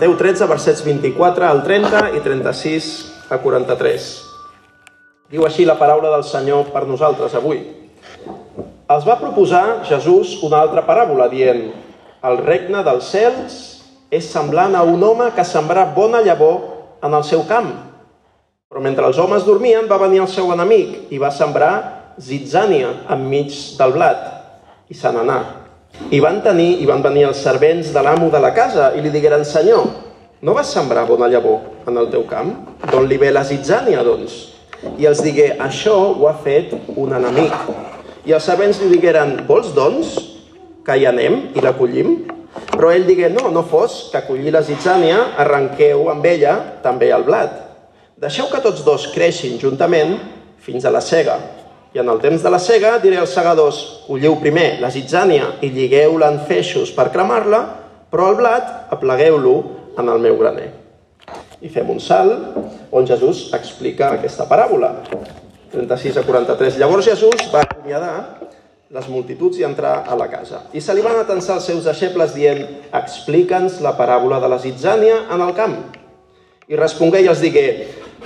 Mateu 13, versets 24 al 30 i 36 a 43. Diu així la paraula del Senyor per nosaltres avui. Els va proposar Jesús una altra paràbola, dient El regne dels cels és semblant a un home que sembrà bona llavor en el seu camp. Però mentre els homes dormien va venir el seu enemic i va sembrar zitzània enmig del blat i se n'anà. I van tenir i van venir els servents de l'amo de la casa i li digueren Senyor, no vas sembrar bona llavor en el teu camp? D'on li ve la zitzània, doncs? I els digué, això ho ha fet un enemic. I els servents li digueren, vols, doncs, que hi anem i la collim? Però ell digué, no, no fos que collir la zitzània, arrenqueu amb ella també el blat. Deixeu que tots dos creixin juntament fins a la cega. I en el temps de la cega diré als segadors, colliu primer la zitzània i lligueu-la en feixos per cremar-la, però el blat aplegueu-lo en el meu graner. I fem un salt on Jesús explica aquesta paràbola. 36 a 43. Llavors Jesús va acomiadar les multituds i entrar a la casa. I se li van atensar els seus deixebles dient explica'ns la paràbola de la zitzània en el camp. I respongué i els digué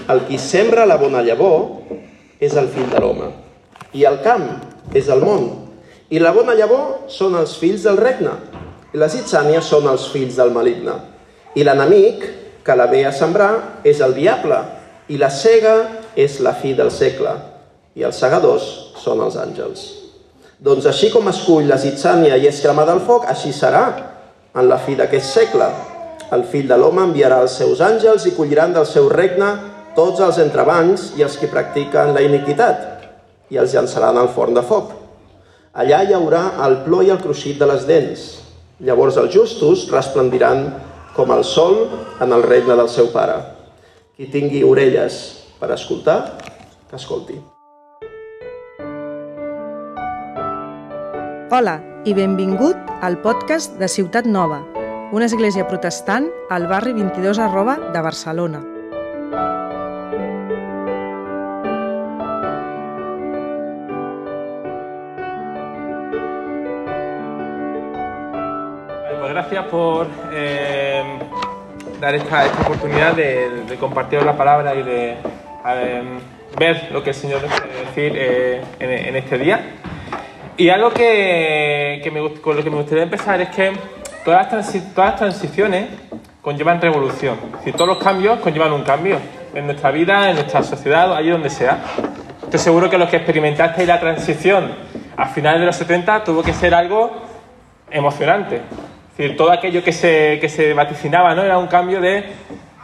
el qui sembra la bona llavor és el fill de l'home. I el camp és el món. I la bona llavor són els fills del regne. I la zitzània són els fills del maligne. I l'enemic que la ve a sembrar és el diable. I la cega és la fi del segle. I els segadors són els àngels. Doncs així com escull la zitzània i és cremada al foc, així serà en la fi d'aquest segle. El fill de l'home enviarà els seus àngels i colliran del seu regne tots els entrebancs i els que practiquen la iniquitat i els llançaran al forn de foc. Allà hi haurà el plor i el cruixit de les dents. Llavors els justos resplendiran com el sol en el regne del seu pare. Qui tingui orelles per escoltar, que escolti. Hola i benvingut al podcast de Ciutat Nova, una església protestant al barri 22 arroba de Barcelona. Gracias por eh, dar esta, esta oportunidad de, de, compartir la palabra y de eh, ver lo que el Señor nos quiere decir eh, en, en, este día. Y algo que, que me, con lo que me gustaría empezar es que todas las, todas las transiciones conllevan revolución. Si todos los cambios conllevan un cambio en nuestra vida, en nuestra sociedad, allí donde sea. Estoy seguro que los que experimentasteis la transición a finales de los 70 tuvo que ser algo emocionante. Decir, todo aquello que se, que se vaticinaba, ¿no? Era un cambio de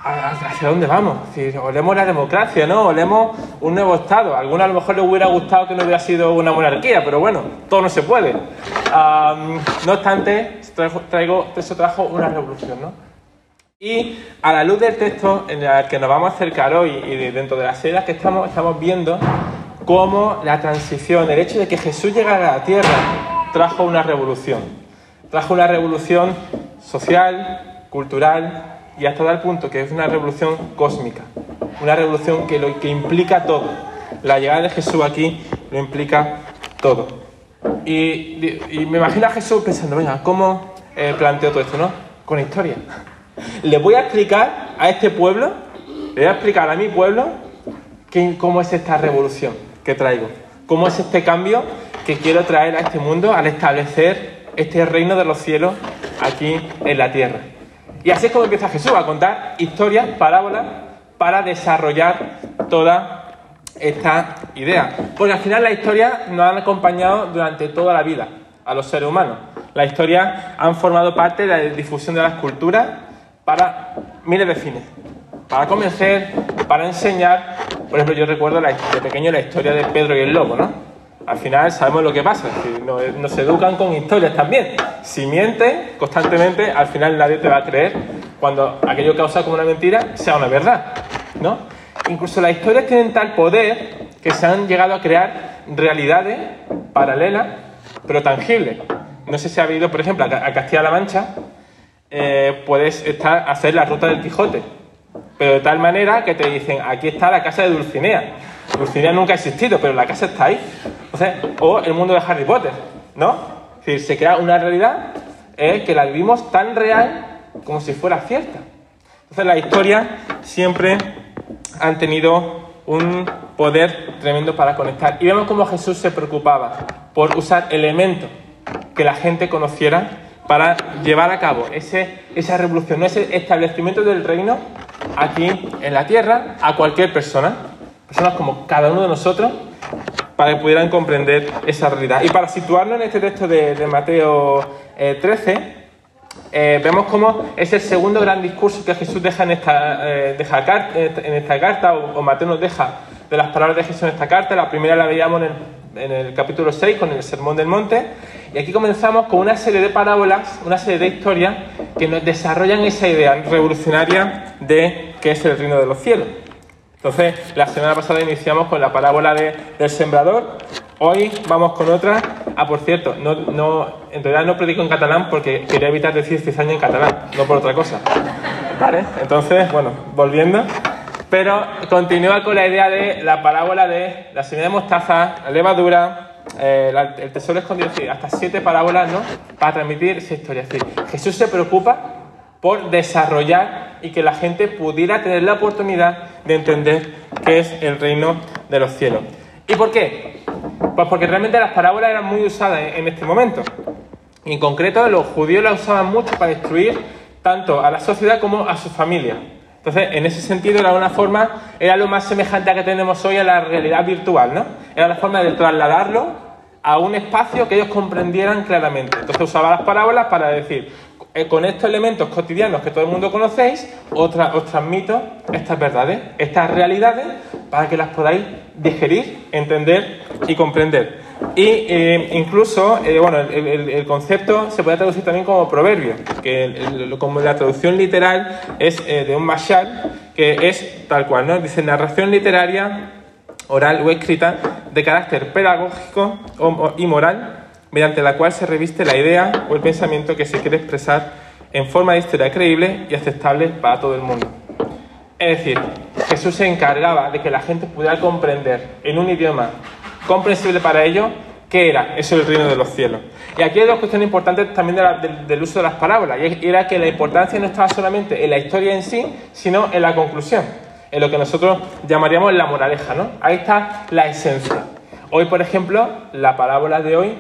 hacia dónde vamos. Es decir, olemos la democracia, ¿no? Olemos un nuevo Estado. A algunos a lo mejor les hubiera gustado que no hubiera sido una monarquía, pero bueno, todo no se puede. Um, no obstante, traigo, traigo, eso trajo una revolución, ¿no? Y a la luz del texto en el que nos vamos a acercar hoy y dentro de las series que estamos, estamos viendo cómo la transición, el hecho de que Jesús llegara a la tierra, trajo una revolución. Trajo una revolución social, cultural y hasta tal punto que es una revolución cósmica. Una revolución que lo que implica todo. La llegada de Jesús aquí lo implica todo. Y, me imagino a Jesús pensando, venga, ¿cómo eh, planteo todo esto, no? Con historia. Le voy a explicar a este pueblo, le voy a explicar a mi pueblo que, cómo es esta revolución que traigo. Cómo es este cambio que quiero traer a este mundo al establecer este reino de los cielos aquí en la tierra. Y así es como empieza Jesús a contar historias, parábolas, para desarrollar toda esta idea. Porque al final las historias nos han acompañado durante toda la vida a los seres humanos. Las historias han formado parte de la difusión de las culturas para miles de fines. Para convencer, para enseñar. Por ejemplo, yo recuerdo de pequeño la historia de Pedro y el lobo, ¿no? Al final sabemos lo que pasa, nos, nos educan con historias también. Si mientes constantemente, al final nadie te va a creer cuando aquello causa como una mentira sea una verdad, ¿no? Incluso las historias tienen tal poder que se han llegado a crear realidades paralelas, pero tangibles. No sé si ha habido, por ejemplo, a Castilla-La Mancha, eh, puedes estar, hacer la ruta del Quijote, pero de tal manera que te dicen, aquí está la casa de Dulcinea. Dulcinea nunca ha existido, pero la casa está ahí. O, el mundo de Harry Potter, ¿no? Es decir, se crea una realidad eh, que la vivimos tan real como si fuera cierta. Entonces las historias siempre han tenido un poder tremendo para conectar. Y vemos cómo Jesús se preocupaba por usar elementos que la gente conociera para llevar a cabo ese, esa revolución, ese establecimiento del reino aquí en la tierra a cualquier persona, personas como cada uno de nosotros, para que pudieran comprender esa realidad. Y para situarnos en este texto de, Mateo eh, 13, eh, vemos cómo es el segundo gran discurso que Jesús deja en esta, eh, deja car- en esta carta, o, o Mateo nos deja de las palabras de Jesús en esta carta. La primera la veíamos en el, en el capítulo 6 con el Sermón del Monte. Y aquí comenzamos con una serie de parábolas, una serie de historias que nos desarrollan esa idea revolucionaria de qué es el reino de los cielos. Entonces, la semana pasada iniciamos con la parábola de- del sembrador. Hoy vamos con otra. Ah, por cierto, no, no, en realidad no predico en catalán porque quería evitar decir cizaña en catalán, no por otra cosa. Vale, entonces, bueno, volviendo. Pero continúa con la idea de la parábola de la semilla de mostaza, la levadura, eh, el tesoro escondido, hasta siete parábolas, ¿no? Para transmitir esa historia. Jesús se preocupa por desarrollar y que la gente pudiera tener la oportunidad de entender qué es el reino de los cielos. ¿Y por qué? Pues porque realmente las parábolas eran muy usadas en este momento. En concreto, los judíos las usaban mucho para destruir tanto a la sociedad como a su familia. Entonces, en ese sentido, era una forma, era lo más semejante a que tenemos hoy a la realidad virtual, ¿no? Era la forma de trasladarlo a un espacio que ellos comprendieran claramente. Entonces, usaba las parábolas para decir, eh, con estos elementos cotidianos que todo el mundo conocéis, os, tra- os transmito estas verdades, estas realidades, para que las podáis digerir, entender y comprender. Y eh, incluso, eh, bueno, el, concepto se puede traducir también como proverbio, que como la traducción literal es eh, de un mashal, que es tal cual, ¿no? Dice narración literaria, oral o escrita, de carácter pedagógico y moral, mediante la cual se reviste la idea o el pensamiento que se quiere expresar en forma de historia creíble y aceptable para todo el mundo. Es decir, Jesús se encargaba de que la gente pudiera comprender en un idioma comprensible para ellos qué era eso del reino de los cielos. Y aquí hay dos cuestiones importantes también de del, uso de las parábolas, y era que la importancia no estaba solamente en la historia en sí, sino en la conclusión, en lo que nosotros llamaríamos la moraleja, ¿no? Ahí está la esencia. Hoy, por ejemplo, la parábola de hoy,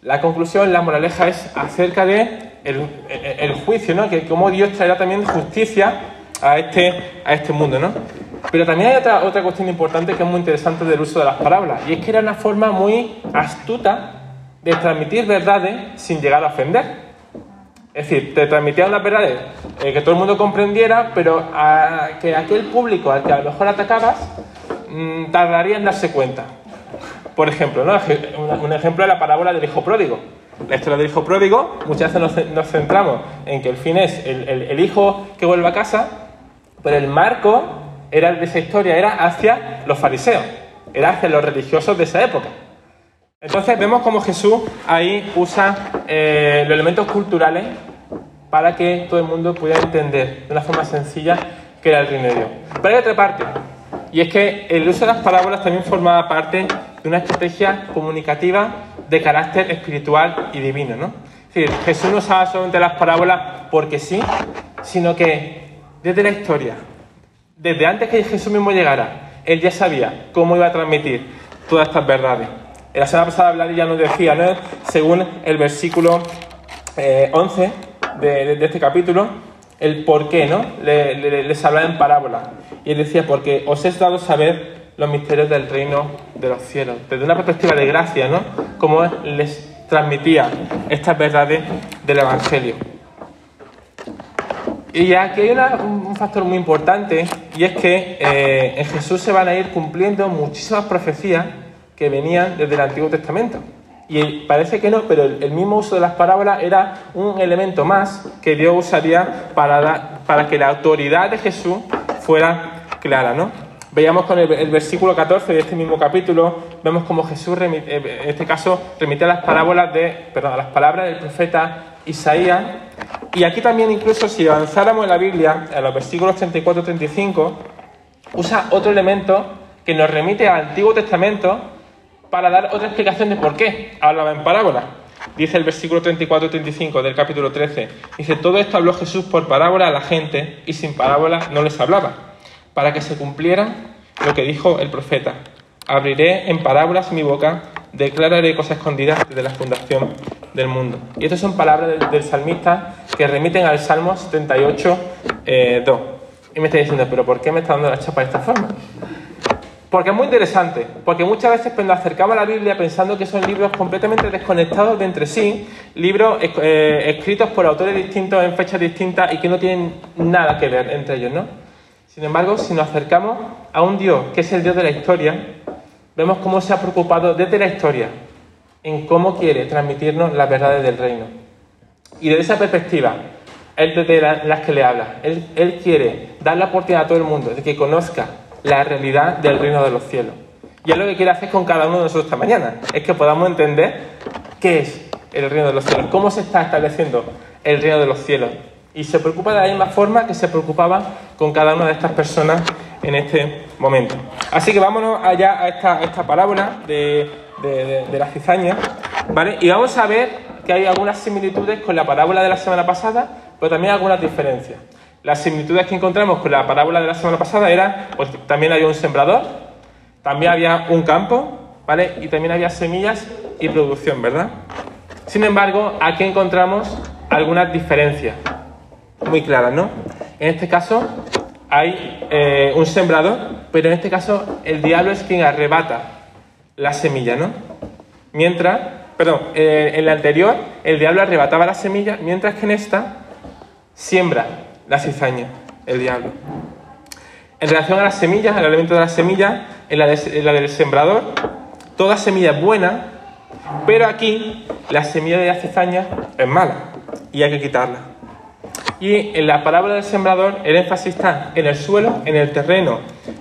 la conclusión, la moraleja es acerca de el, el- el juicio, ¿no? Que cómo Dios traerá también justicia a este, a este mundo, ¿no? Pero también hay otra, otra cuestión importante que es muy interesante del uso de las parábolas, y es que era una forma muy astuta de transmitir verdades sin llegar a ofender. Es decir, te transmitían las verdades eh, que todo el mundo comprendiera, pero a, que aquel público al que a lo mejor atacabas mm, tardaría en darse cuenta. Por ejemplo, ¿no? Un, ejemplo es la parábola del hijo pródigo. La historia del hijo pródigo, muchas veces nos, nos centramos en que el fin es el, el- el hijo que vuelve a casa, pero el marco era, de esa historia era hacia los fariseos, era hacia los religiosos de esa época. Entonces vemos cómo Jesús ahí usa eh, los elementos culturales para que todo el mundo pudiera entender de una forma sencilla que era el reino de Dios. Pero hay otra parte, y es que el uso de las parábolas también formaba parte de una estrategia comunicativa de carácter espiritual y divino. ¿no? Es decir, Jesús no usaba solamente las parábolas porque sí, sino que desde la historia, desde antes que Jesús mismo llegara, él ya sabía cómo iba a transmitir todas estas verdades. La semana pasada Vladi ya nos decía, según el versículo eh, 11 de, este capítulo, el por qué, ¿no? Le- le- les hablaba en parábola. Y él decía, porque os es dado saber los misterios del reino de los cielos. Desde una perspectiva de gracia, ¿no? Cómo les transmitía estas verdades del Evangelio. Y aquí hay un factor muy importante y es que eh, en Jesús se van a ir cumpliendo muchísimas profecías que venían desde el Antiguo Testamento. Y parece que no, pero el, mismo uso de las parábolas era un elemento más que Dios usaría para, dar- para que la autoridad de Jesús fuera clara, ¿no? Veíamos con el, versículo 14 de este mismo capítulo, vemos como Jesús, remi- eh, en este caso, remite a las parábolas de, perdón, las palabras del profeta Isaías. Y aquí también, incluso si avanzáramos en la Biblia, en los versículos 34-35, usa otro elemento que nos remite al Antiguo Testamento para dar otra explicación de por qué hablaba en parábolas. dice el versículo 34-35 del capítulo 13, dice, todo esto habló Jesús por parábola a la gente y sin parábola no les hablaba, para que se cumpliera lo que dijo el profeta. Abriré en parábolas mi boca, declararé cosas escondidas desde la fundación del mundo. Y estas son palabras del, del salmista que remiten al Salmo 78, 2. Y me está diciendo, pero ¿por qué me está dando la chapa de esta forma? Porque es muy interesante, porque muchas veces nos acercamos a la Biblia pensando que son libros completamente desconectados de entre sí, libros eh, escritos por autores distintos en fechas distintas y que no tienen nada que ver entre ellos, ¿no? Sin embargo, si nos acercamos a un Dios que es el Dios de la historia, vemos cómo se ha preocupado desde la historia en cómo quiere transmitirnos las verdades del reino. Y desde esa perspectiva, Él desde las que le habla, él, él quiere dar la oportunidad a todo el mundo de que conozca la realidad del reino de los cielos. Y es lo que quiere hacer con cada uno de nosotros esta mañana, es que podamos entender qué es el reino de los cielos, cómo se está estableciendo el reino de los cielos. Y se preocupa de la misma forma que se preocupaba con cada una de estas personas en este momento. Así que vámonos allá a esta, esta parábola de, de, de la cizaña, ¿vale? Y vamos a ver que hay algunas similitudes con la parábola de la semana pasada, pero también algunas diferencias. Las similitudes que encontramos con la parábola de la semana pasada era, pues también había un sembrador, también había un campo, ¿vale? Y también había semillas y producción, ¿verdad? Sin embargo, aquí encontramos algunas diferencias muy claras, ¿no? En este caso hay eh, un sembrador, pero en este caso el diablo es quien arrebata la semilla, ¿no? Mientras, perdón, eh, en la anterior el diablo arrebataba la semilla, mientras que en esta siembra la cizaña, el diablo. En relación a las semillas, el elemento de las semillas, en la, en la del sembrador, toda semilla es buena, pero aquí la semilla de la cizaña es mala y hay que quitarla. Y en la parábola del sembrador, el énfasis está en el suelo, en el terreno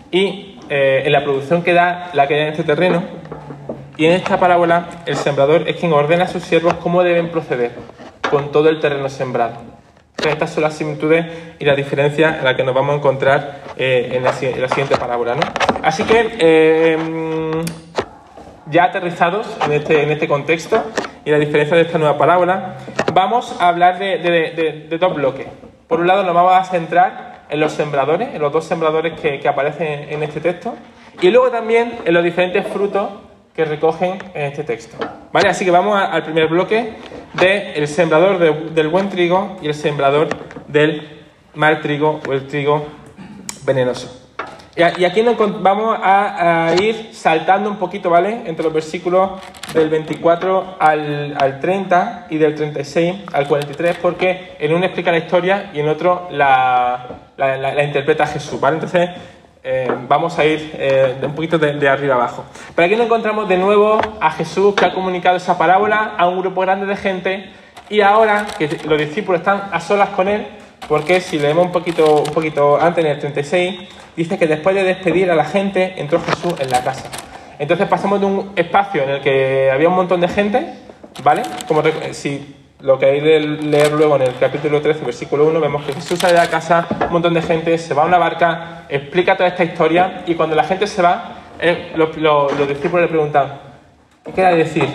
y eh, en la producción que da la que da en este terreno. Y en esta parábola, el sembrador es quien ordena a sus siervos cómo deben proceder con todo el terreno sembrado. Estas son las similitudes y las diferencias en las que nos vamos a encontrar eh, en, la, en, la, siguiente parábola. ¿no? Así que, eh, ya aterrizados en este, en este contexto y la diferencia de esta nueva parábola, vamos a hablar de, de, de, de, dos bloques. Por un lado, nos vamos a centrar en los sembradores, en los dos sembradores que, aparecen en este texto, y luego también en los diferentes frutos que recogen en este texto. ¿Vale? Así que vamos al primer bloque del el sembrador de, del buen trigo y el sembrador del mal trigo o el trigo venenoso. Y aquí vamos a, ir saltando un poquito, ¿vale? Entre los versículos del 24 al, al, 30 y del 36 al 43, porque en uno explica la historia y en otro la interpreta Jesús, ¿vale? Entonces, eh, vamos a ir eh, un poquito de, de, arriba abajo. Pero aquí nos encontramos de nuevo a Jesús que ha comunicado esa parábola a un grupo grande de gente y ahora que los discípulos están a solas con él, porque si leemos un poquito, un poquito antes en el 36, dice que después de despedir a la gente entró Jesús en la casa. Entonces pasamos de un espacio en el que había un montón de gente, ¿vale? Como si lo que hay de leer luego en el capítulo 13, versículo 1, vemos que Jesús sale de la casa, un montón de gente, se va a una barca, explica toda esta historia y cuando la gente se va, eh, los, los, los, discípulos le preguntan, ¿qué quiere decir?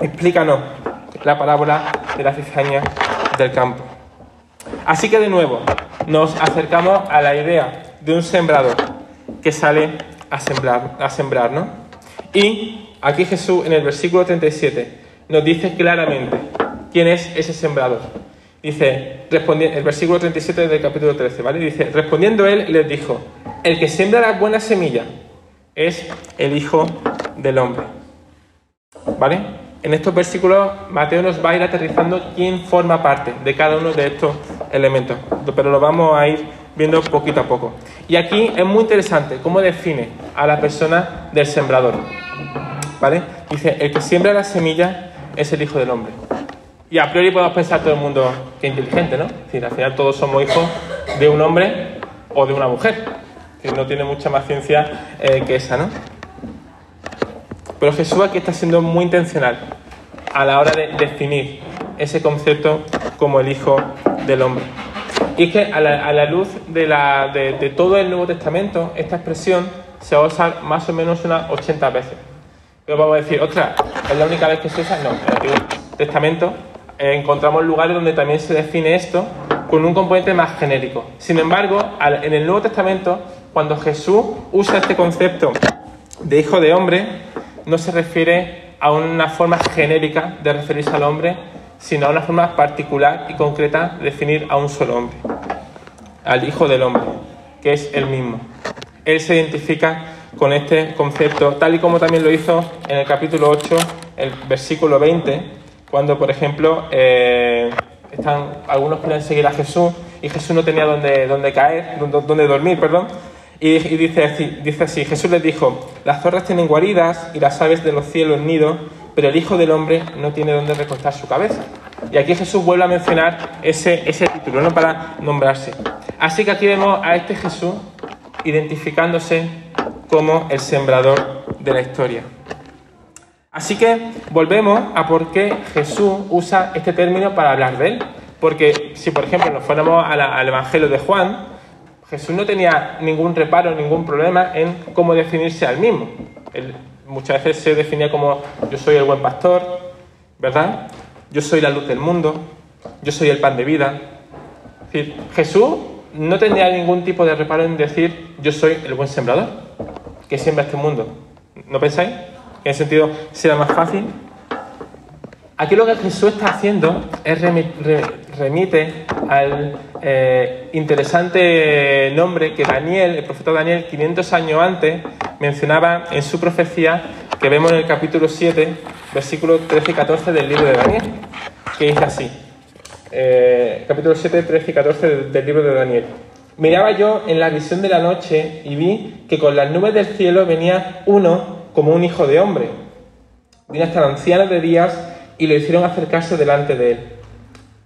Explícanos la parábola de la cizaña del campo. Así que de nuevo, nos acercamos a la idea de un sembrador que sale a sembrar, a sembrar ¿no? Y aquí Jesús en el versículo 37 nos dice claramente quién es ese sembrador. Dice, el versículo 37 del capítulo 13, ¿vale? Dice, respondiendo él, les dijo, el que siembra la buena semilla es el Hijo del Hombre. ¿Vale? En estos versículos Mateo nos va a ir aterrizando quién forma parte de cada uno de estos elementos, pero lo vamos a ir viendo poquito a poco. Y aquí es muy interesante cómo define a la persona del sembrador. ¿Vale? Dice, el que siembra la semilla es el Hijo del Hombre. Y a priori podemos pensar todo el mundo que inteligente, ¿no? Es decir, al final todos somos hijos de un hombre o de una mujer, no tiene mucha más ciencia eh, que esa, ¿no? Pero Jesús aquí está siendo muy intencional a la hora de definir ese concepto como el Hijo del Hombre. Y es que a la, luz de, todo el Nuevo Testamento, esta expresión se va a usar más o menos unas 80 veces. Pero vamos a decir, otra, ¿es la única vez que se usa? No, Testamento eh, encontramos lugares donde también se define esto con un componente más genérico. Sin embargo, en el Nuevo Testamento, cuando Jesús usa este concepto de hijo de hombre, no se refiere a una forma genérica de referirse al hombre, sino a una forma particular y concreta de definir a un solo hombre, al hijo del hombre, que es el mismo. Él se identifica con este concepto, tal y como también lo hizo en el capítulo 8, el versículo 20, cuando, por ejemplo, eh, están, algunos quieren seguir a Jesús y Jesús no tenía dónde caer, dónde, dónde dormir, perdón. Y, dice, así, dice así, Jesús les dijo, las zorras tienen guaridas y las aves de los cielos nido, pero el Hijo del Hombre no tiene dónde recostar su cabeza. Y aquí Jesús vuelve a mencionar ese, ese título, ¿no? Para nombrarse. Así que aquí vemos a este Jesús identificándose como el sembrador de la historia. Así que volvemos a por qué Jesús usa este término para hablar de él. Porque si, por ejemplo, nos fuéramos al Evangelio de Juan, Jesús no tenía ningún reparo, ningún problema en cómo definirse al mismo. Él muchas veces se definía como yo soy el buen pastor, ¿verdad? Yo soy la luz del mundo, yo soy el pan de vida. Es decir, Jesús no tenía ningún tipo de reparo en decir yo soy el buen sembrador que siembra este mundo. ¿No pensáis? En ese sentido será más fácil. Aquí lo que Jesús está haciendo es remi- re- remite al eh, interesante nombre que Daniel, el profeta Daniel, 500 años antes, mencionaba en su profecía que vemos en el capítulo 7, versículos 13 y 14 del libro de Daniel, que dice así. Eh, capítulo 7, 13 y 14 del, libro de Daniel. Miraba yo en la visión de la noche y vi que con las nubes del cielo venía uno como un hijo de hombre. Vino hasta el anciano de días y lo hicieron acercarse delante de él.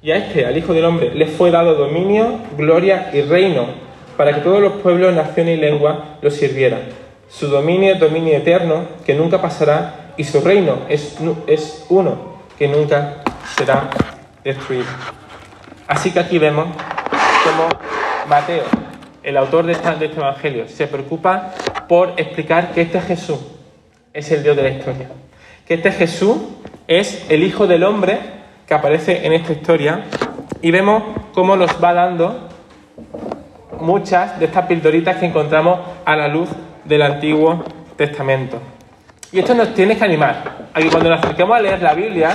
Y a este, al Hijo del Hombre, le fue dado dominio, gloria y reino, para que todos los pueblos, naciones y lenguas lo sirvieran. Su dominio es dominio eterno, que nunca pasará, y su reino es, es uno, que nunca será destruido. Así que aquí vemos cómo Mateo, el autor de este Evangelio, se preocupa por explicar que este Jesús es el Dios de la historia. Que este Jesús es el Hijo del Hombre que aparece en esta historia y vemos cómo nos va dando muchas de estas pildoritas que encontramos a la luz del Antiguo Testamento. Y esto nos tiene que animar a que cuando nos acerquemos a leer la Biblia,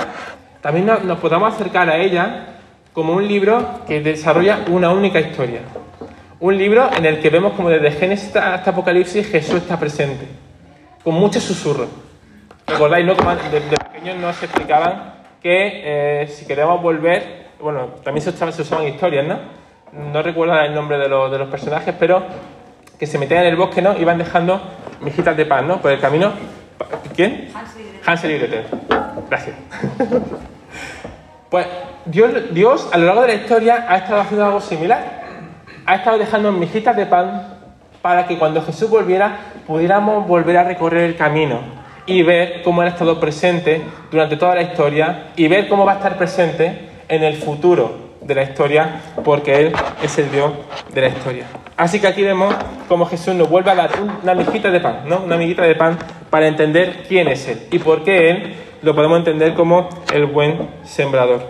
también nos, nos podamos acercar a ella como un libro que desarrolla una única historia. Un libro en el que vemos como desde Génesis hasta Apocalipsis Jesús está presente, con mucho susurro. ¿Recordáis, no? Como de, de pequeños nos explicaban que eh, si queremos volver, bueno, también se usaban, se usaban historias, ¿no? No recuerdo el nombre de, los- de los personajes, pero que se metían en el bosque, ¿no? Iban dejando mijitas de pan, ¿no? Por el camino. ¿Quién? Hansel y Gretel. Gracias. Pues Dios, Dios a lo largo de la historia ha estado haciendo algo similar. Ha estado dejando mijitas de pan para que cuando Jesús volviera pudiéramos volver a recorrer el camino y ver cómo ha estado presente durante toda la historia y ver cómo va a estar presente en el futuro de la historia porque Él es el Dios de la historia. Así que aquí vemos cómo Jesús nos vuelve a dar una mijita de pan, ¿no? Una amiguita de pan para entender quién es Él y por qué Él lo podemos entender como el buen sembrador.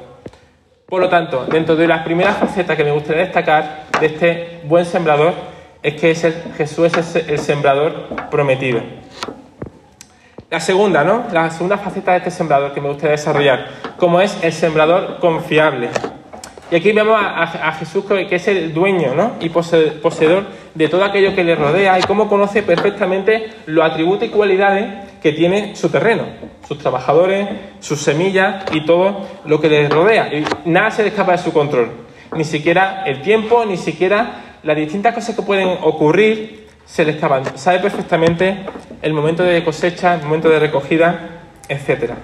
Por lo tanto, dentro de las primeras facetas que me gustaría destacar de este buen sembrador es que es el, Jesús es el sembrador prometido. La segunda, ¿no? La segunda faceta de este sembrador que me gustaría desarrollar, como es el sembrador confiable. Y aquí vemos a, a- a Jesús que es el dueño ¿no? y pose- poseedor de todo aquello que le rodea y cómo conoce perfectamente los atributos y cualidades que tiene su terreno, sus trabajadores, sus semillas y todo lo que les rodea. Y nada se le escapa de su control, ni siquiera el tiempo, ni siquiera las distintas cosas que pueden ocurrir se le escapan. Sabe perfectamente el momento de cosecha, el momento de recogida, etcétera.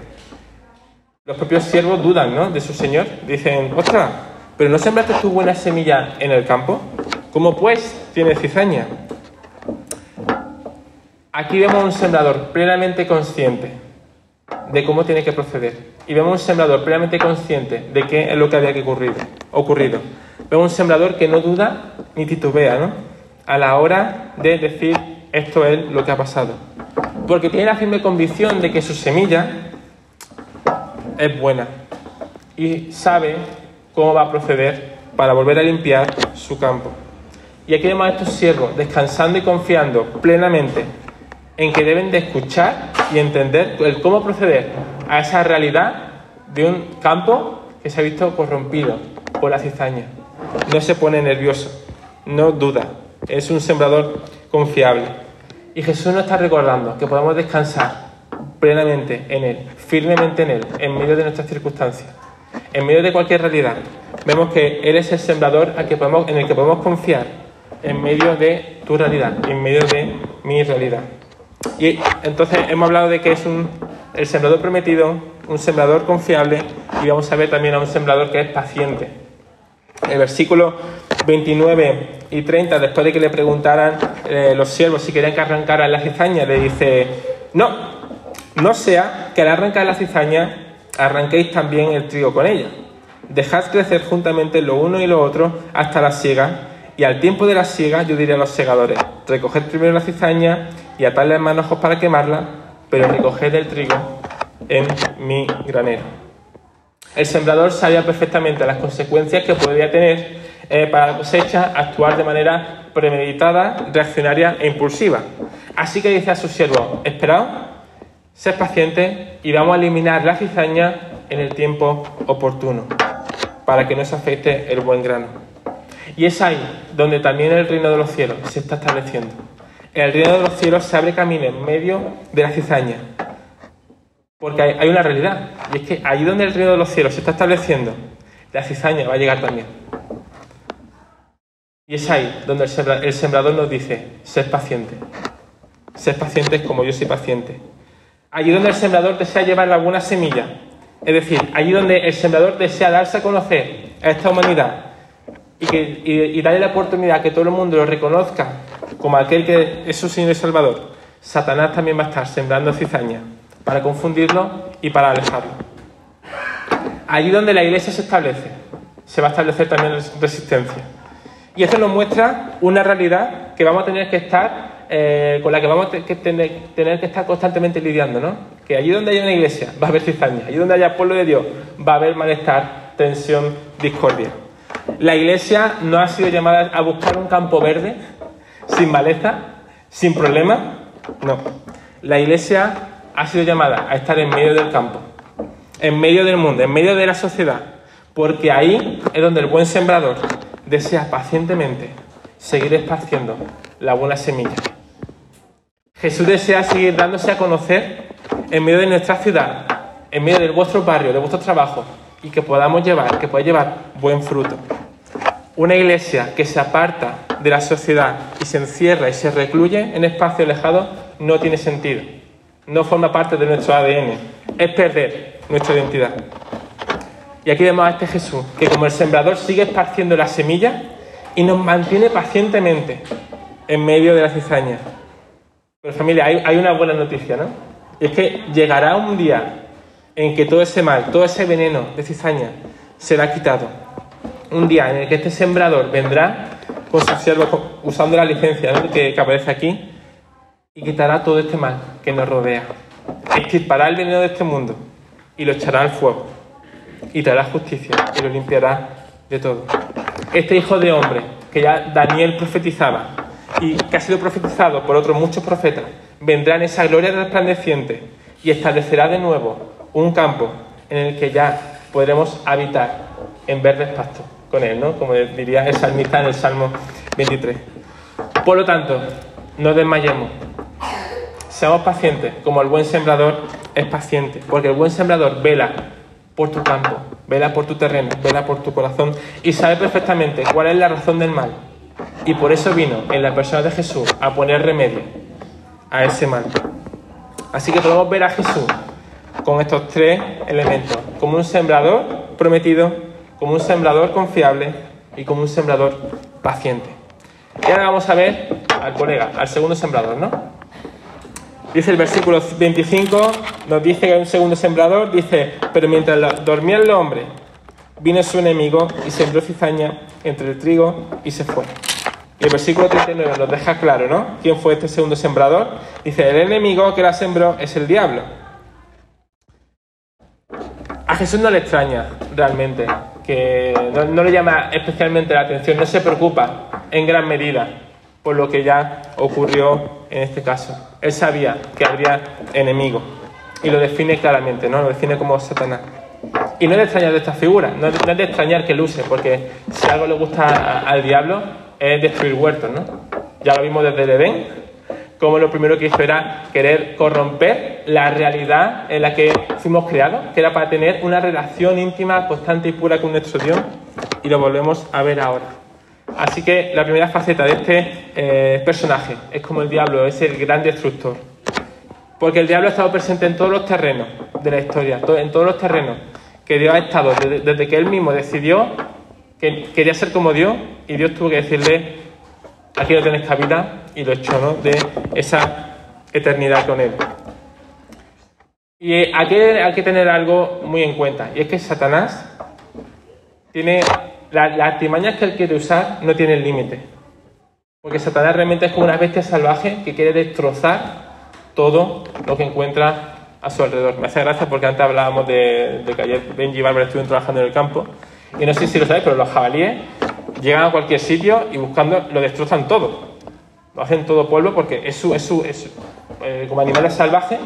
Los propios siervos dudan ¿no? de su señor. Dicen, ostras, ¿pero no sembraste tu buena semilla en el campo? ¿Cómo pues tiene cizaña? Aquí vemos un sembrador plenamente consciente de cómo tiene que proceder. Y vemos un sembrador plenamente consciente de qué es lo que había que ocurrir, ocurrido. Vemos un sembrador que no duda ni titubea, ¿no? A la hora de decir esto es lo que ha pasado. Porque tiene la firme convicción de que su semilla es buena, y sabe cómo va a proceder para volver a limpiar su campo. Y aquí vemos a estos siervos descansando y confiando plenamente en que deben de escuchar y entender el cómo proceder a esa realidad de un campo que se ha visto corrompido por la cizaña. No se pone nervioso, no duda, es un sembrador confiable. Y Jesús nos está recordando que podemos descansar plenamente en Él, firmemente en Él, en medio de nuestras circunstancias, en medio de cualquier realidad. Vemos que Él es el sembrador en el que podemos confiar en medio de tu realidad, en medio de mi realidad. Y entonces hemos hablado de que es un, el sembrador prometido, un sembrador confiable, y vamos a ver también a un sembrador que es paciente. El versículo 29 y 30, después de que le preguntaran eh, los siervos si querían que arrancara la cizaña, le dice, no, no sea que al arrancar la cizaña arranquéis también el trigo con ella. Dejad crecer juntamente lo uno y lo otro hasta la siega, y al tiempo de la siega yo diré a los segadores, recoged primero la cizaña y atadle en manojos para quemarla, pero recoged el trigo en mi granero. El sembrador sabía perfectamente las consecuencias que podría tener eh, para la cosecha actuar de manera premeditada, reaccionaria e impulsiva. Así que dice a sus siervos, esperad, sed pacientes y vamos a eliminar la cizaña en el tiempo oportuno, para que no se afecte el buen grano. Y es ahí donde también el reino de los cielos se está estableciendo. El reino de los cielos se abre camino en medio de la cizaña. Porque hay, una realidad, y es que ahí donde el reino de los cielos se está estableciendo, la cizaña va a llegar también. Y es ahí donde el, sembrador nos dice, sed paciente. Sed pacientes como yo soy paciente. Allí donde el sembrador desea llevar alguna semilla, es decir, allí donde el sembrador desea darse a conocer a esta humanidad y, darle la oportunidad que todo el mundo lo reconozca como aquel que es su Señor y Salvador, Satanás también va a estar sembrando cizaña para confundirlo y para alejarlo. Allí donde la iglesia se establece, se va a establecer también resistencia. Y esto nos muestra una realidad que vamos a tener que estar, eh, con la que vamos a tener, que estar constantemente lidiando, ¿no? Que allí donde haya una iglesia va a haber cizaña, allí donde haya pueblo de Dios va a haber malestar, tensión, discordia. La iglesia no ha sido llamada a buscar un campo verde, sin maleza, sin problema. No. La iglesia ha sido llamada a estar en medio del campo, en medio del mundo, en medio de la sociedad, porque ahí es donde el buen sembrador desea pacientemente seguir esparciendo la buena semilla. Jesús desea seguir dándose a conocer en medio de nuestra ciudad, en medio de vuestro barrio, de vuestro trabajo, y que podamos llevar, que pueda llevar buen fruto. Una iglesia que se aparta de la sociedad y se encierra y se recluye en espacios alejados no tiene sentido. No forma parte de nuestro ADN. Es perder nuestra identidad. Y aquí vemos a este Jesús, que como el sembrador sigue esparciendo la semilla y nos mantiene pacientemente en medio de la cizaña. Pero familia, hay, hay una buena noticia, ¿no? Y es que llegará un día en que todo ese mal, todo ese veneno de cizaña será quitado. Un día en el que este sembrador vendrá con usando la licencia que, que, aparece aquí, y quitará todo este mal que nos rodea. Extirpará el veneno de este mundo y lo echará al fuego. Y traerá justicia y lo limpiará de todo. Este hijo de hombre que ya Daniel profetizaba y que ha sido profetizado por otros muchos profetas, vendrá en esa gloria resplandeciente y establecerá de nuevo un campo en el que ya podremos habitar en verdes pastos con él, ¿no? Como diría el salmista en el Salmo 23. Por lo tanto, no desmayemos. Seamos pacientes, como el buen sembrador es paciente, porque el buen sembrador vela por tu campo, vela por tu terreno, vela por tu corazón y sabe perfectamente cuál es la razón del mal. Y por eso vino en la persona de Jesús a poner remedio a ese mal. Así que podemos ver a Jesús con estos tres elementos, como un sembrador prometido, como un sembrador confiable y como un sembrador paciente. Y ahora vamos a ver al colega, al segundo sembrador, ¿no? Dice el versículo 25, nos dice que hay un segundo sembrador, dice, pero mientras dormía el hombre, vino su enemigo y sembró cizaña entre el trigo y se fue. Y el versículo 39 nos deja claro, ¿no? ¿Quién fue este segundo sembrador? Dice, el enemigo que la sembró es el diablo. a Jesús no le extraña realmente, que no, no le llama especialmente la atención, no se preocupa en gran medida por lo que ya ocurrió en este caso. Él sabía que habría enemigos y lo define claramente, ¿no? Lo define como Satanás. Y no es de extrañar de esta figura, no es de extrañar que luce, porque si algo le gusta al diablo es destruir huertos, ¿no? Ya lo vimos desde el Edén, como lo primero que hizo era querer corromper la realidad en la que fuimos creados, que era para tener una relación íntima, constante y pura con nuestro Dios, y lo volvemos a ver ahora. Así que la primera faceta de este eh, personaje es como el diablo, es el gran destructor. Porque el diablo ha estado presente en todos los terrenos de la historia, to- en todos los terrenos que Dios ha estado desde, que él mismo decidió que quería ser como Dios y Dios tuvo que decirle, aquí no tienes cabida y lo echó ¿no? de esa eternidad con él. Y aquí hay que tener algo muy en cuenta, y es que Satanás tiene la- las artimañas que él quiere usar no tienen límite. Porque Satanás realmente es como una bestia salvaje que quiere destrozar todo lo que encuentra a su alrededor. Me hace gracia porque antes hablábamos de, de que ayer Benji y Bárbara estuvieron trabajando en el campo. Y no sé si lo sabéis, pero los jabalíes llegan a cualquier sitio y buscando lo destrozan todo. Lo hacen todo polvo porque es su, es su, es su- eh, como animales salvajes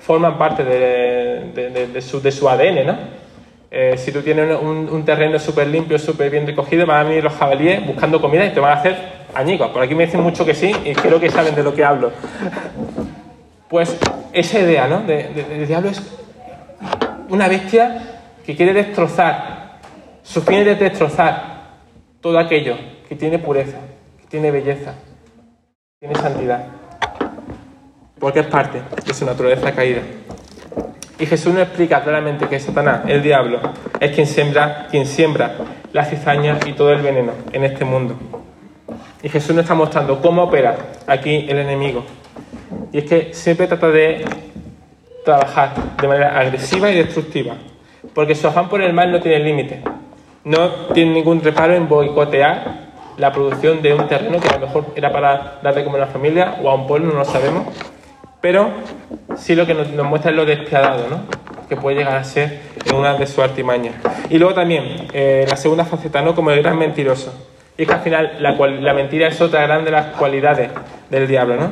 forman parte de- de- de su, de su ADN, ¿no? Eh, si tú tienes un, un terreno súper limpio, súper bien recogido, van a venir los jabalíes buscando comida y te van a hacer añicos. Por aquí me dicen mucho que sí y creo que saben de lo que hablo. Pues esa idea, ¿no? De, diablo es una bestia que quiere destrozar. Su fin es destrozar todo aquello que tiene pureza, que tiene belleza, tiene santidad. Porque es parte de su naturaleza caída. Y Jesús nos explica claramente que Satanás, el diablo, es quien siembra, quien siembra la cizaña y todo el veneno en este mundo. Y Jesús nos está mostrando cómo opera aquí el enemigo. Y es que siempre trata de trabajar de manera agresiva y destructiva. Porque su afán por el mal no tiene límite. No tiene ningún reparo en boicotear la producción de un terreno que a lo mejor era para dar de comer a una familia o a un pueblo, no lo sabemos. Pero sí lo que nos, nos muestra es lo despiadado, ¿no? Que puede llegar a ser en una de sus artimañas. Y luego también, eh, la segunda faceta, ¿no? Como el gran mentiroso. Y es que al final la, la mentira es otra gran de las cualidades del diablo, ¿no?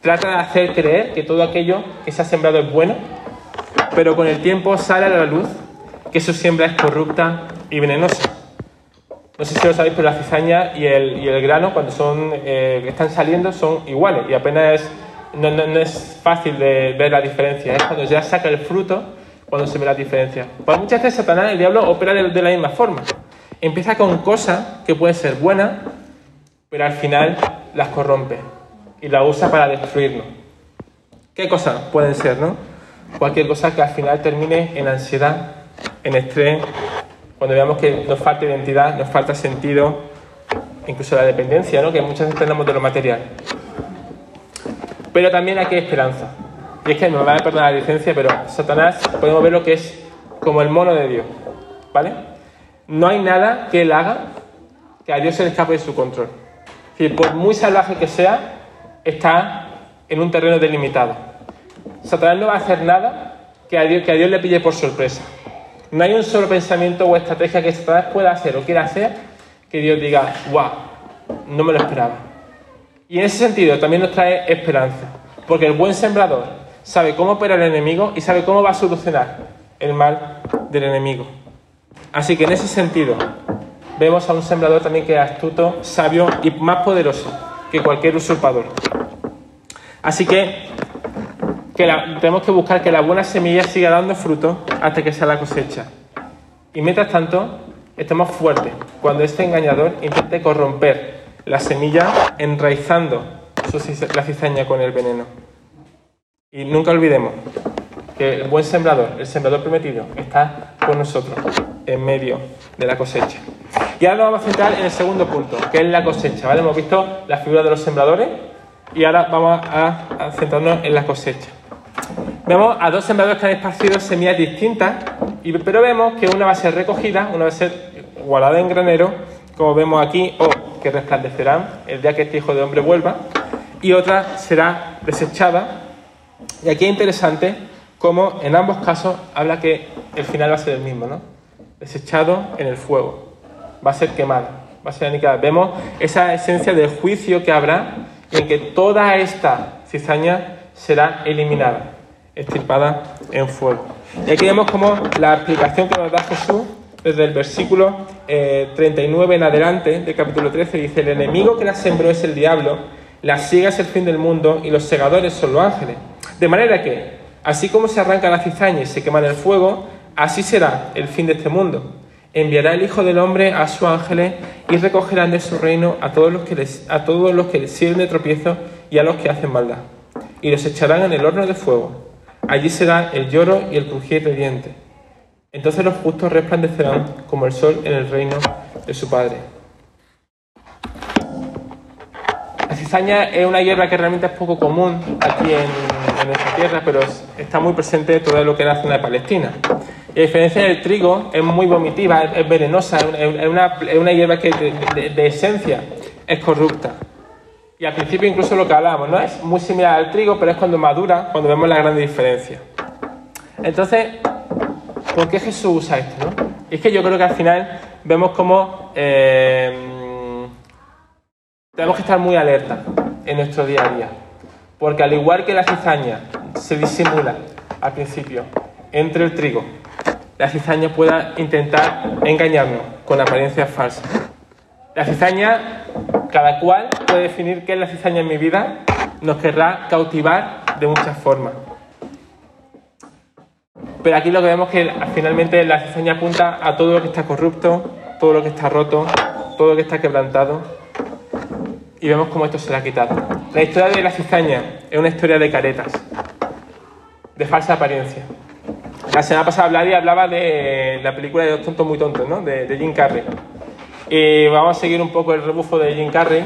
Trata de hacer creer que todo aquello que se ha sembrado es bueno, pero con el tiempo sale a la luz que su siembra es corrupta y venenosa. No sé si lo sabéis, pero la cizaña y el, y el grano, cuando son, eh, están saliendo, son iguales y apenas es, no, no- no es fácil de ver la diferencia. Es cuando ya saca el fruto cuando se ve la diferencia. Pues muchas veces Satanás, el diablo, opera de, de la misma forma. Empieza con cosas que pueden ser buenas, pero al final las corrompe y las usa para destruirnos. ¿Qué cosas pueden ser, no? Cualquier cosa que al final termine en ansiedad, en estrés, cuando veamos que nos falta identidad, nos falta sentido, incluso la dependencia, ¿no? Que muchas veces tenemos de lo material. Pero también aquí hay esperanza. Y es que me van a perdonar la licencia, pero Satanás podemos ver lo que es como el mono de Dios, ¿vale? No hay nada que él haga que a Dios se le escape de su control. Es decir, por muy salvaje que sea, está en un terreno delimitado. Satanás no va a hacer nada que a Dios, que a Dios le pille por sorpresa. No hay un solo pensamiento o estrategia que Satanás pueda hacer o quiera hacer que Dios diga, wow, no me lo esperaba. Y en ese sentido también nos trae esperanza, porque el buen sembrador sabe cómo opera el enemigo y sabe cómo va a solucionar el mal del enemigo. Así que en ese sentido vemos a un sembrador también que es astuto, sabio y más poderoso que cualquier usurpador. Así que, que la- tenemos que buscar que la buena semilla siga dando fruto hasta que sea la cosecha. Y mientras tanto, estemos fuertes cuando este engañador intente corromper la semilla enraizando su la cizaña con el veneno. Y nunca olvidemos que el buen sembrador, el sembrador prometido, está con nosotros en medio de la cosecha. Y ahora nos vamos a centrar en el segundo punto, que es la cosecha. ¿vale? Hemos visto la figura de los sembradores y ahora vamos a, a centrarnos en la cosecha. Vemos a dos sembradores que han esparcido semillas distintas, y- pero vemos que una va a ser recogida, una va a ser guardada en granero, como vemos aquí, o que resplandecerán el día que este hijo de hombre vuelva, y otra será desechada. Y aquí es interesante como en ambos casos habla que el final va a ser el mismo, ¿no? Desechado en el fuego, va a ser quemado, va a ser aniquilada. Vemos esa esencia del juicio que habrá en que toda esta cizaña será eliminada, estirpada en fuego. Y aquí vemos como la explicación que nos da Jesús desde el versículo 39 eh, en adelante del capítulo 13 dice, el enemigo que la sembró es el diablo, la siega es el fin del mundo y los segadores son los ángeles. De manera que, así como se arranca la cizaña y se quema el fuego, así será el fin de este mundo. Enviará el Hijo del Hombre a sus ángeles y recogerán de su reino a todos los que les, a todos los que sirven de tropiezo y a los que hacen maldad. Y los echarán en el horno de fuego. Allí será el lloro y el crujir de dientes. Entonces los justos resplandecerán como el sol en el reino de su Padre. La cizaña es una hierba que realmente es poco común aquí en, nuestra tierra, pero está muy presente en todo lo que es la zona de Palestina. Y a diferencia del trigo, es muy vomitiva, es, venenosa, es una, hierba que de, esencia es corrupta. Y al principio incluso lo que hablábamos, ¿no? Es muy similar al trigo, pero es cuando madura, cuando vemos la gran diferencia. Entonces, ¿por qué Jesús usa esto? ¿no? es que yo creo que al final vemos como eh, tenemos que estar muy alerta en nuestro día a día. Porque al igual que la cizaña se disimula al principio entre el trigo, la cizaña pueda intentar engañarnos con apariencias falsas. La cizaña, cada cual puede definir qué es la cizaña en mi vida, nos querrá cautivar de muchas formas. Pero aquí lo que vemos es que finalmente la cizaña apunta a todo lo que está corrupto, todo lo que está roto, todo lo que está quebrantado. Y vemos cómo esto será quitado. La historia de la cizaña es una historia de caretas, de falsa apariencia. La semana pasada y hablaba de la película de Dos tontos muy tontos, ¿no? De, Jim Carrey. Y vamos a seguir un poco el rebufo de Jim Carrey.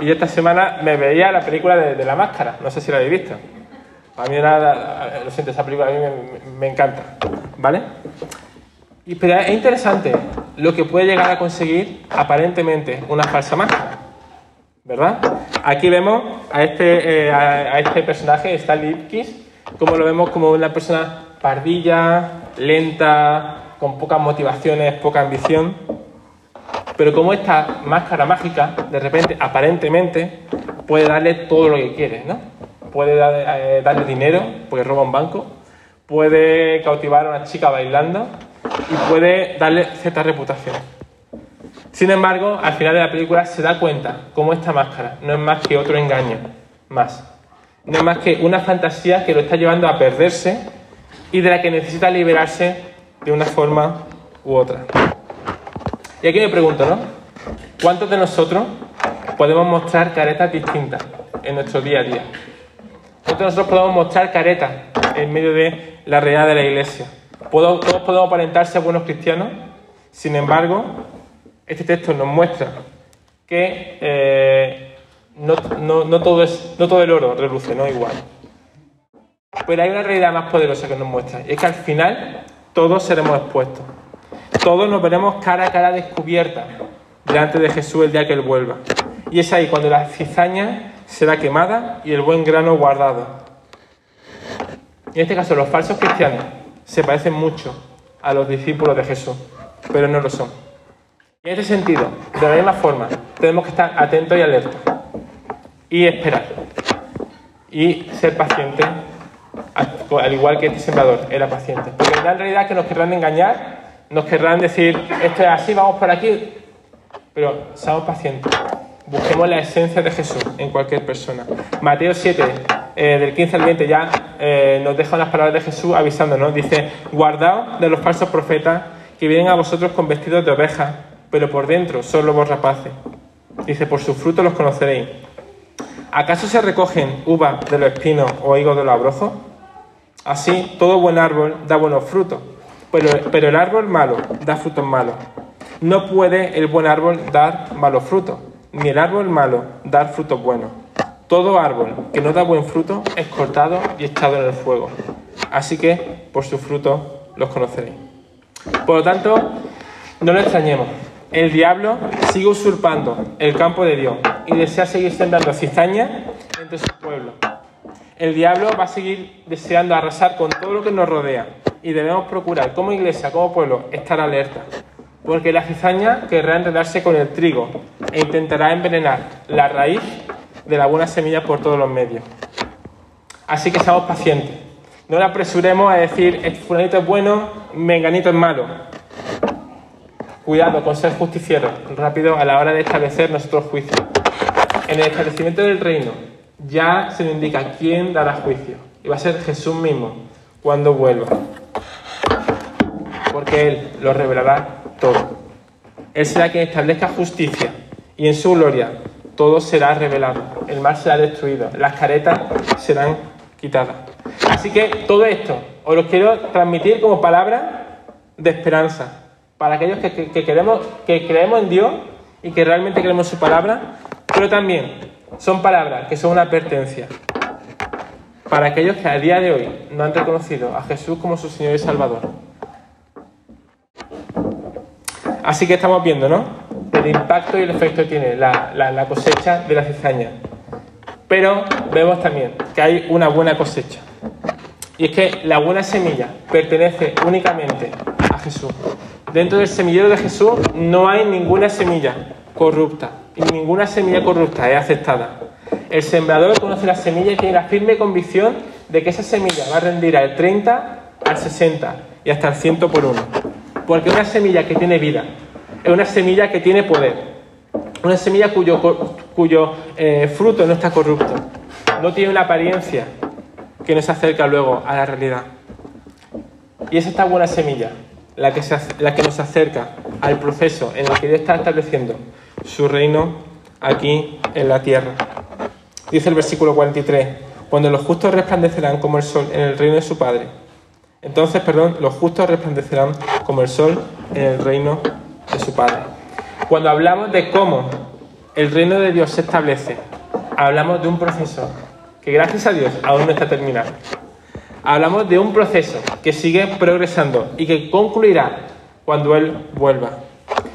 Y esta semana me veía la película de, de La Máscara. No sé si la habéis visto. A mí nada, lo siento, esa película a mí me, encanta, ¿vale? Y, pero es interesante lo que puede llegar a conseguir aparentemente una falsa máscara, ¿verdad? Aquí vemos a este, eh, a, este personaje, Stanley Ipkiss, como lo vemos como una persona pardilla, lenta, con pocas motivaciones, poca ambición, pero como esta máscara mágica, de repente, aparentemente, puede darle todo lo que quiere, ¿no? Puede eh, darle dinero porque roba un banco, puede cautivar a una chica bailando y puede darle cierta reputación. Sin embargo, al final de la película se da cuenta cómo esta máscara no es más que otro engaño, más. No es más que una fantasía que lo está llevando a perderse y de la que necesita liberarse de una forma u otra. Y aquí me pregunto, ¿no? ¿Cuántos de nosotros podemos mostrar caretas distintas en nuestro día a día? Nosotros podemos mostrar careta en medio de la realidad de la iglesia. Todos podemos aparentarse buenos cristianos, sin embargo, este texto nos muestra que eh, no, todo es, no todo el oro reluce, no igual. Pero hay una realidad más poderosa que nos muestra, y es que al final todos seremos expuestos. Todos nos veremos cara a cara descubierta delante de Jesús el día que Él vuelva. Y es ahí cuando las cizañas será quemada y el buen grano guardado. En este caso, los falsos cristianos se parecen mucho a los discípulos de Jesús, pero no lo son. En este sentido, de la misma forma, tenemos que estar atentos y alertas y esperar y ser pacientes, al igual que este sembrador era paciente. Porque en realidad que nos querrán engañar, nos querrán decir, esto es así, vamos por aquí, pero seamos pacientes Busquemos la esencia de Jesús en cualquier persona. Mateo 7, eh, del 15 al 20, ya eh, nos deja unas palabras de Jesús avisándonos. Dice, guardaos de los falsos profetas que vienen a vosotros con vestidos de oveja, pero por dentro son lobos rapaces. Dice, por sus frutos los conoceréis. ¿Acaso se recogen uvas de los espinos o higos de los abrojos? Así, todo buen árbol da buenos frutos, pero, pero el árbol malo da frutos malos. No puede el buen árbol dar malos frutos ni el árbol malo dar frutos buenos. Todo árbol que no da buen fruto es cortado y echado en el fuego. Así que por sus frutos los conoceréis. Por lo tanto, no lo extrañemos. El diablo sigue usurpando el campo de Dios y desea seguir sembrando cizaña entre su pueblo. El diablo va a seguir deseando arrasar con todo lo que nos rodea y debemos procurar como iglesia, como pueblo, estar alerta. Porque la cizaña querrá enredarse con el trigo e intentará envenenar la raíz de la buena semilla por todos los medios. Así que seamos pacientes. No le apresuremos a decir, fulanito es bueno, menganito es malo. Cuidado con ser justiciero, rápido a la hora de establecer nuestros juicios. En el establecimiento del reino ya se nos indica quién dará juicio. Y va a ser Jesús mismo cuando vuelva. Porque Él lo revelará Él será quien establezca justicia y en su gloria todo será revelado. El mal será destruido. Las caretas serán quitadas. Así que todo esto os lo quiero transmitir como palabra de esperanza para aquellos que, queremos, que creemos en Dios y que realmente queremos su palabra, pero también son palabras que son una advertencia para aquellos que a día de hoy no han reconocido a Jesús como su Señor y Salvador. Así que estamos viendo, ¿no? El impacto y el efecto que tiene la, cosecha de la cizaña. Pero vemos también que hay una buena cosecha. Y es que la buena semilla pertenece únicamente a Jesús. Dentro del semillero de Jesús no hay ninguna semilla corrupta. Y ninguna semilla corrupta es aceptada. El sembrador conoce la semilla y tiene la firme convicción de que esa semilla va a rendir al 30, al 60 y hasta al 100 por uno. Porque una semilla que tiene vida es una semilla que tiene poder. Una semilla cuyo, cuyo eh, fruto no está corrupto. No tiene una apariencia que nos acerca luego a la realidad. Y es esta buena semilla la que, la que nos acerca al proceso en el que Dios está estableciendo su reino aquí en la tierra. Dice el versículo 43, cuando los justos resplandecerán como el sol en el reino de su Padre. Entonces, perdón, los justos resplandecerán como el sol en el reino de su Padre. Cuando hablamos de cómo el reino de Dios se establece, hablamos de un proceso que gracias a Dios aún no está terminado. Hablamos de un proceso que sigue progresando y que concluirá cuando Él vuelva.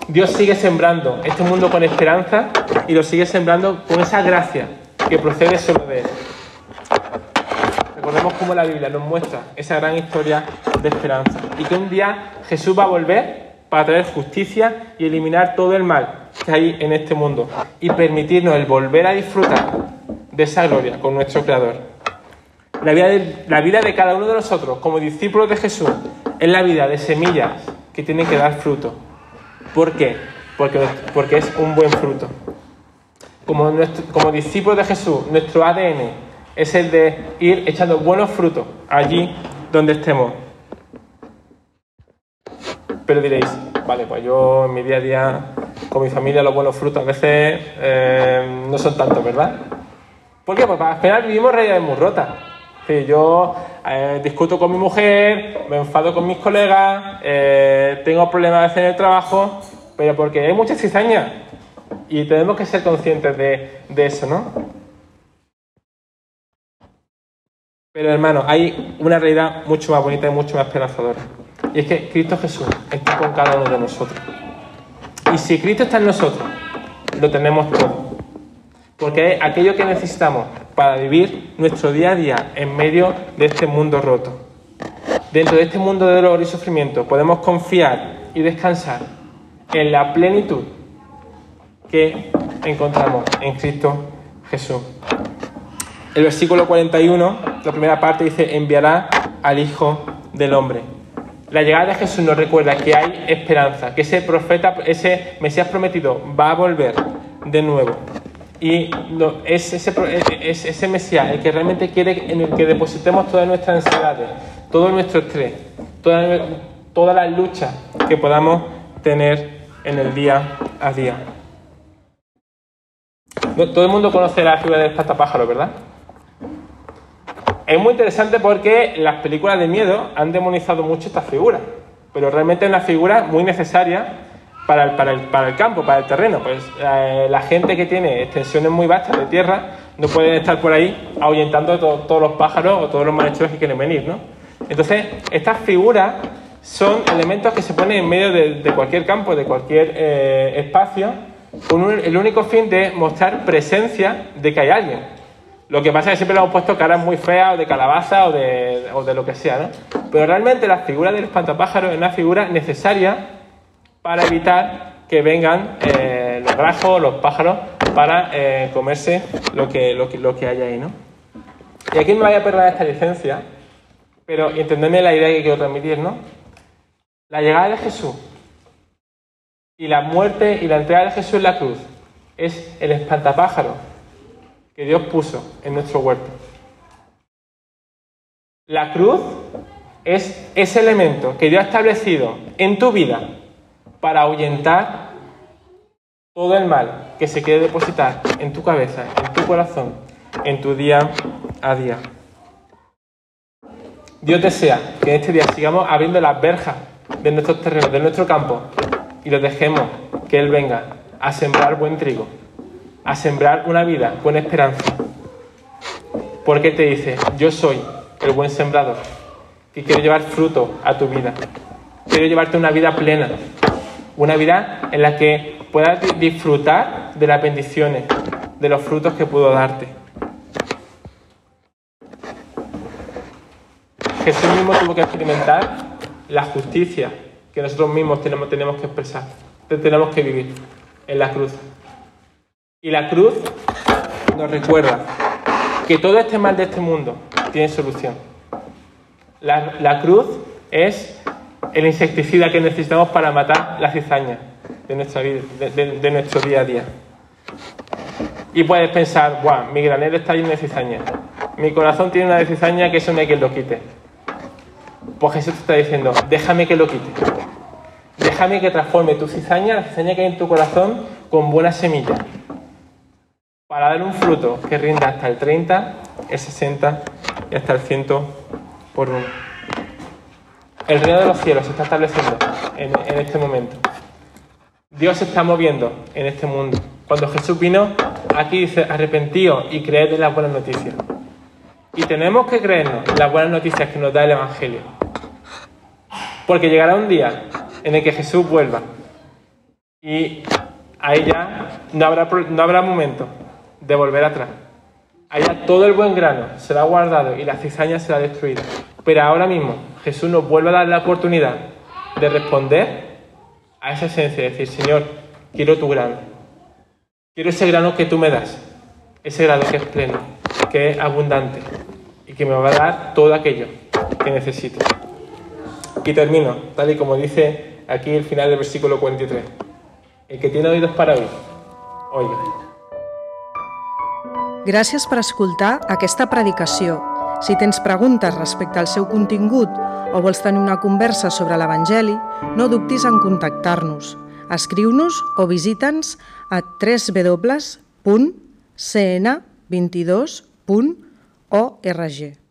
Dios sigue sembrando este mundo con esperanza y lo sigue sembrando con esa gracia que procede solo de Él. Recordemos cómo la Biblia nos muestra esa gran historia de esperanza y que un día Jesús va a volver para traer justicia y eliminar todo el mal que hay en este mundo y permitirnos el volver a disfrutar de esa gloria con nuestro Creador. La vida, de, cada uno de nosotros como discípulos de Jesús es la vida de semillas que tienen que dar fruto. ¿Por qué? Porque, es un buen fruto. Como, como discípulos de Jesús, nuestro ADN es el de ir echando buenos frutos allí donde estemos. Pero diréis, vale, pues yo en mi día a día con mi familia los buenos frutos a veces eh, no son tantos, ¿verdad? ¿Por qué? Porque al final vivimos realidades muy rotas. yo eh, discuto con mi mujer, me enfado con mis colegas, eh, tengo problemas en el trabajo, pero porque hay muchas cizañas y tenemos que ser conscientes de, de eso, ¿no? Pero hermano, hay una realidad mucho más bonita y mucho más esperanzadora. Y es que Cristo Jesús está con cada uno de nosotros. Y si Cristo está en nosotros, lo tenemos todo porque es aquello que necesitamos para vivir nuestro día a día en medio de este mundo roto. Dentro de este mundo de dolor y sufrimiento podemos confiar y descansar en la plenitud que encontramos en Cristo Jesús. El versículo 41, la primera parte dice, enviará al Hijo del Hombre. La llegada de Jesús nos recuerda que hay esperanza, que ese profeta, ese Mesías prometido va a volver de nuevo. Y es, ese, es ese Mesías el que realmente quiere en el que depositemos todas nuestras ansiedades, todo nuestro estrés, todas toda las luchas que podamos tener en el día a día. Todo el mundo conoce la figura del espantapájaro, ¿verdad? Es muy interesante porque las películas de miedo han demonizado mucho esta figura, pero realmente es una figura muy necesaria para el, para el, para el campo, para el terreno. Pues eh, la gente que tiene extensiones muy vastas de tierra no pueden estar por ahí ahuyentando todos los pájaros o todos los malhechores que quieren venir, ¿no? Entonces, estas figuras son elementos que se ponen en medio de, cualquier campo, de cualquier eh, espacio, con el único fin de mostrar presencia de que hay alguien. Lo que pasa es que siempre le hemos puesto caras muy feas o de calabaza o de, o de lo que sea, ¿no? Pero realmente la figura del espantapájaro es una figura necesaria para evitar que vengan eh, los rajos, los pájaros, para eh, comerse lo que, lo, que, lo que hay ahí, ¿no? Y aquí me voy a perder esta licencia, pero entendedme la idea que quiero transmitir, ¿no? La llegada de Jesús y la muerte y la entrega de Jesús en la cruz es el espantapájaro que Dios puso en nuestro huerto. La cruz es ese elemento que Dios ha establecido en tu vida para ahuyentar todo el mal que se quiere depositar en tu cabeza, en tu corazón, en tu día a día. Dios desea que en este día sigamos abriendo las verjas de nuestros terrenos, de nuestro campo, y lo dejemos que Él venga a sembrar buen trigo a sembrar una vida con esperanza. Porque te dice, yo soy el buen sembrador, que quiero llevar fruto a tu vida. Quiero llevarte una vida plena, una vida en la que puedas disfrutar de las bendiciones, de los frutos que puedo darte. Jesús mismo tuvo que experimentar la justicia que nosotros mismos tenemos, tenemos que expresar, tenemos que vivir en la cruz. Y la cruz nos recuerda que todo este mal de este mundo tiene solución. La, cruz es el insecticida que necesitamos para matar la cizaña de, nuestra vida, de, nuestro día a día. Y puedes pensar, guau, mi granero está lleno de cizaña. Mi corazón tiene una de cizaña que eso no hay quien lo quite. Pues Jesús te está diciendo, déjame que lo quite. Déjame que transforme tu cizaña, la cizaña que hay en tu corazón, con buena semilla para dar un fruto que rinda hasta el 30, el 60 y hasta el 100 por uno. El reino de los cielos se está estableciendo en, este momento. Dios se está moviendo en este mundo. Cuando Jesús vino, aquí dice, arrepentíos y creed en las buenas noticias. Y tenemos que creernos las buenas noticias que nos da el Evangelio. Porque llegará un día en el que Jesús vuelva. Y ahí ya no habrá, no habrá momento de volver atrás. Allá todo el buen grano será guardado y la cizaña será destruida. Pero ahora mismo Jesús nos vuelve a dar la oportunidad de responder a esa esencia, de decir, Señor, quiero tu grano. Quiero ese grano que tú me das. Ese grano que es pleno, que es abundante y que me va a dar todo aquello que necesito. Y termino, tal y como dice aquí el final del versículo 43. El que tiene oídos para oír, oiga. Gràcies per escoltar aquesta predicació. Si tens preguntes respecte al seu contingut o vols tenir una conversa sobre l'Evangeli, no dubtis en contactar-nos. Escriu-nos o visita'ns a www.cn22.org.